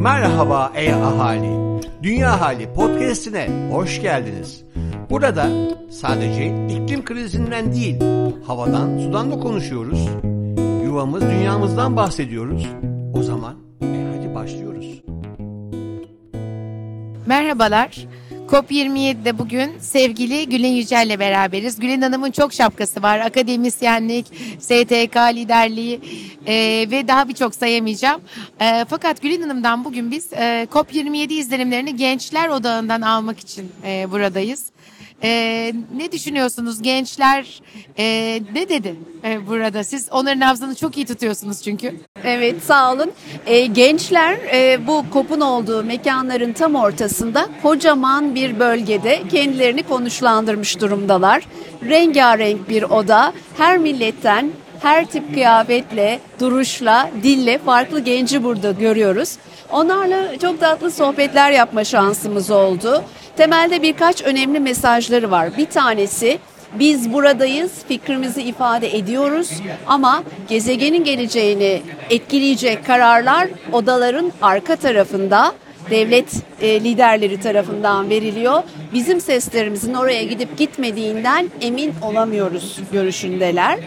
Merhaba ey ahali. Dünya Hali podcast'ine hoş geldiniz. Burada sadece iklim krizinden değil, havadan, sudan da konuşuyoruz. Yuvamız, dünyamızdan bahsediyoruz. O zaman e hadi başlıyoruz. Merhabalar. COP27'de bugün sevgili Gülen Yücel ile beraberiz. Gülen Hanım'ın çok şapkası var. Akademisyenlik, STK liderliği e, ve daha birçok sayamayacağım. E, fakat Gülen Hanım'dan bugün biz e, COP27 izlenimlerini gençler odağından almak için e, buradayız. E, ne düşünüyorsunuz gençler e, ne dedi e, burada? Siz onların nabzını çok iyi tutuyorsunuz çünkü. Evet sağ olun. E, gençler e, bu kopun olduğu mekanların tam ortasında kocaman bir bölgede kendilerini konuşlandırmış durumdalar. Rengarenk bir oda her milletten her tip kıyafetle, duruşla, dille farklı genci burada görüyoruz. Onlarla çok tatlı sohbetler yapma şansımız oldu. Temelde birkaç önemli mesajları var. Bir tanesi biz buradayız, fikrimizi ifade ediyoruz ama gezegenin geleceğini etkileyecek kararlar odaların arka tarafında devlet e, liderleri tarafından veriliyor. Bizim seslerimizin oraya gidip gitmediğinden emin olamıyoruz görüşündeler.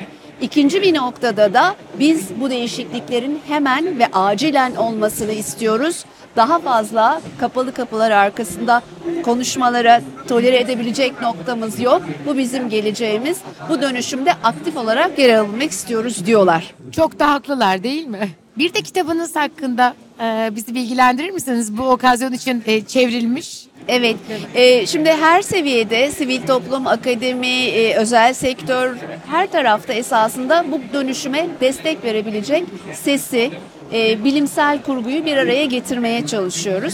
İkinci bir noktada da biz bu değişikliklerin hemen ve acilen olmasını istiyoruz. Daha fazla kapalı kapılar arkasında konuşmalara tolere edebilecek noktamız yok. Bu bizim geleceğimiz. Bu dönüşümde aktif olarak yer almak istiyoruz diyorlar. Çok da haklılar değil mi? Bir de kitabınız hakkında e, bizi bilgilendirir misiniz? Bu okazyon için e, çevrilmiş. Evet, e, şimdi her seviyede sivil toplum, akademi, e, özel sektör her tarafta esasında bu dönüşüme destek verebilecek sesi, e, bilimsel kurguyu bir araya getirmeye çalışıyoruz.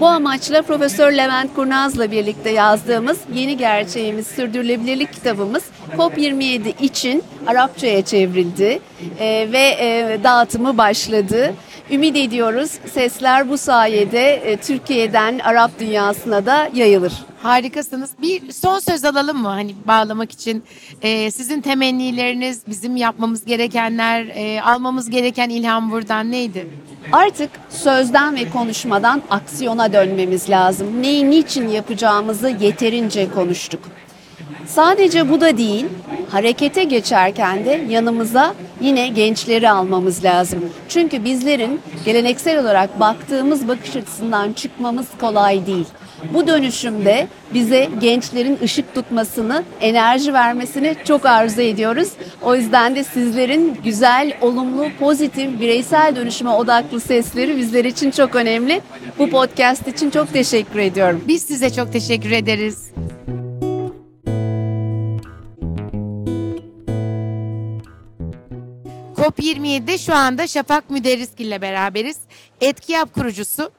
Bu amaçla Profesör Levent Kurnaz'la birlikte yazdığımız Yeni Gerçeğimiz Sürdürülebilirlik kitabımız COP27 için Arapçaya çevrildi e, ve e, dağıtımı başladı. Ümit ediyoruz sesler bu sayede e, Türkiye'den Arap dünyasına da yayılır. Harikasınız. Bir son söz alalım mı hani bağlamak için? Ee, sizin temennileriniz, bizim yapmamız gerekenler, e, almamız gereken ilham buradan neydi? Artık sözden ve konuşmadan aksiyona dönmemiz lazım. Neyi niçin yapacağımızı yeterince konuştuk. Sadece bu da değil, harekete geçerken de yanımıza yine gençleri almamız lazım. Çünkü bizlerin geleneksel olarak baktığımız bakış açısından çıkmamız kolay değil. Bu dönüşümde bize gençlerin ışık tutmasını, enerji vermesini çok arzu ediyoruz. O yüzden de sizlerin güzel, olumlu, pozitif, bireysel dönüşüme odaklı sesleri bizler için çok önemli. Bu podcast için çok teşekkür ediyorum. Biz size çok teşekkür ederiz. COP27'de şu anda Şafak Müderriskil ile beraberiz. Etki Yap kurucusu.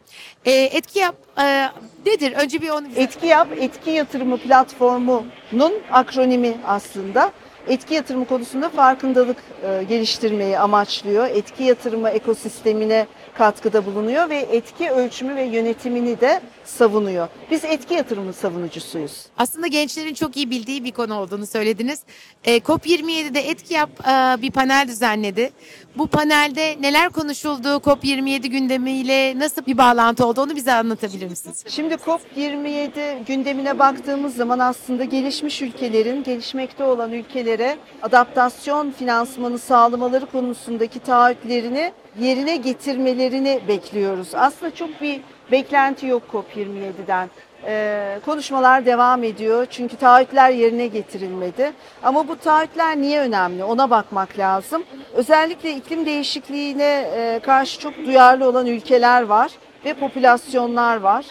E, Etki Yap e, nedir? Önce bir onu... Etki Yap, etki yatırımı platformunun akronimi aslında. Etki yatırımı konusunda farkındalık e, geliştirmeyi amaçlıyor. Etki yatırımı ekosistemine katkıda bulunuyor ve etki ölçümü ve yönetimini de savunuyor. Biz etki yatırımı savunucusuyuz. Aslında gençlerin çok iyi bildiği bir konu olduğunu söylediniz. E, COP27'de Etki Yap e, bir panel düzenledi. Bu panelde neler konuşuldu? COP27 gündemiyle nasıl bir bağlantı oldu? Onu bize anlatabilir misiniz? Şimdi COP27 gündemine baktığımız zaman aslında gelişmiş ülkelerin, gelişmekte olan ülkelere adaptasyon finansmanı sağlamaları konusundaki taahhütlerini yerine getirmelerini bekliyoruz. Aslında çok bir beklenti yok COP27'den. Ee, konuşmalar devam ediyor çünkü taahhütler yerine getirilmedi. Ama bu taahhütler niye önemli ona bakmak lazım. Özellikle iklim değişikliğine e, karşı çok duyarlı olan ülkeler var ve popülasyonlar var.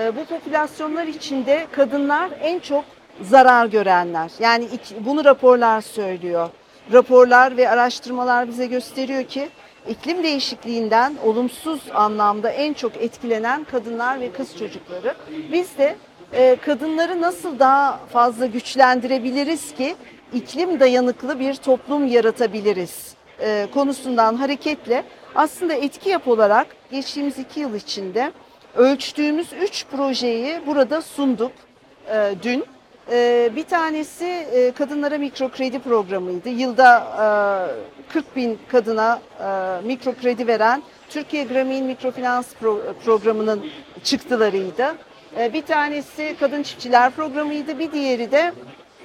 E, bu popülasyonlar içinde kadınlar en çok zarar görenler. Yani iki, bunu raporlar söylüyor. Raporlar ve araştırmalar bize gösteriyor ki iklim değişikliğinden olumsuz anlamda en çok etkilenen kadınlar ve kız çocukları. Biz de e, kadınları nasıl daha fazla güçlendirebiliriz ki iklim dayanıklı bir toplum yaratabiliriz e, konusundan hareketle aslında etki yap olarak geçtiğimiz iki yıl içinde ölçtüğümüz üç projeyi burada sunduk e, dün. E, bir tanesi e, kadınlara mikro kredi programıydı. Yılda 40 bin kadına e, mikro kredi veren Türkiye Gramin Mikrofinans Pro- Programı'nın çıktılarıydı. E, bir tanesi Kadın Çiftçiler Programı'ydı, bir diğeri de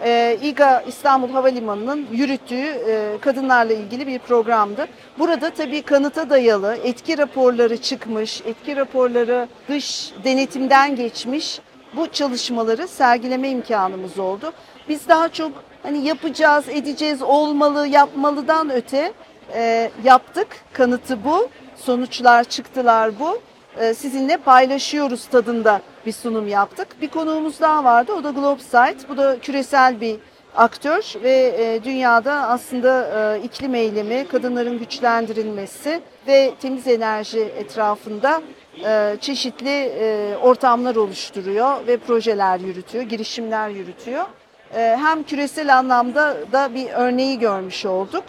e, İGA İstanbul Havalimanı'nın yürüttüğü e, kadınlarla ilgili bir programdı. Burada tabii kanıta dayalı etki raporları çıkmış, etki raporları dış denetimden geçmiş bu çalışmaları sergileme imkanımız oldu. Biz daha çok hani yapacağız, edeceğiz, olmalı, yapmalıdan öte e, yaptık. Kanıtı bu, sonuçlar çıktılar bu. E, sizinle paylaşıyoruz tadında bir sunum yaptık. Bir konuğumuz daha vardı. O da Globesite. Bu da küresel bir aktör ve e, dünyada aslında e, iklim eylemi, kadınların güçlendirilmesi ve temiz enerji etrafında çeşitli e, ortamlar oluşturuyor ve projeler yürütüyor, girişimler yürütüyor. E, hem küresel anlamda da bir örneği görmüş olduk.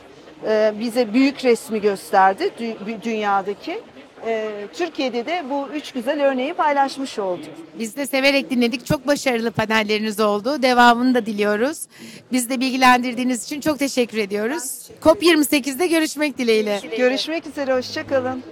E, bize büyük resmi gösterdi dü- dünyadaki. E, Türkiye'de de bu üç güzel örneği paylaşmış olduk. Biz de severek dinledik. Çok başarılı panelleriniz oldu. Devamını da diliyoruz. Biz de bilgilendirdiğiniz için çok teşekkür ediyoruz. COP28'de görüşmek dileğiyle. Görüşmek üzere, hoşçakalın.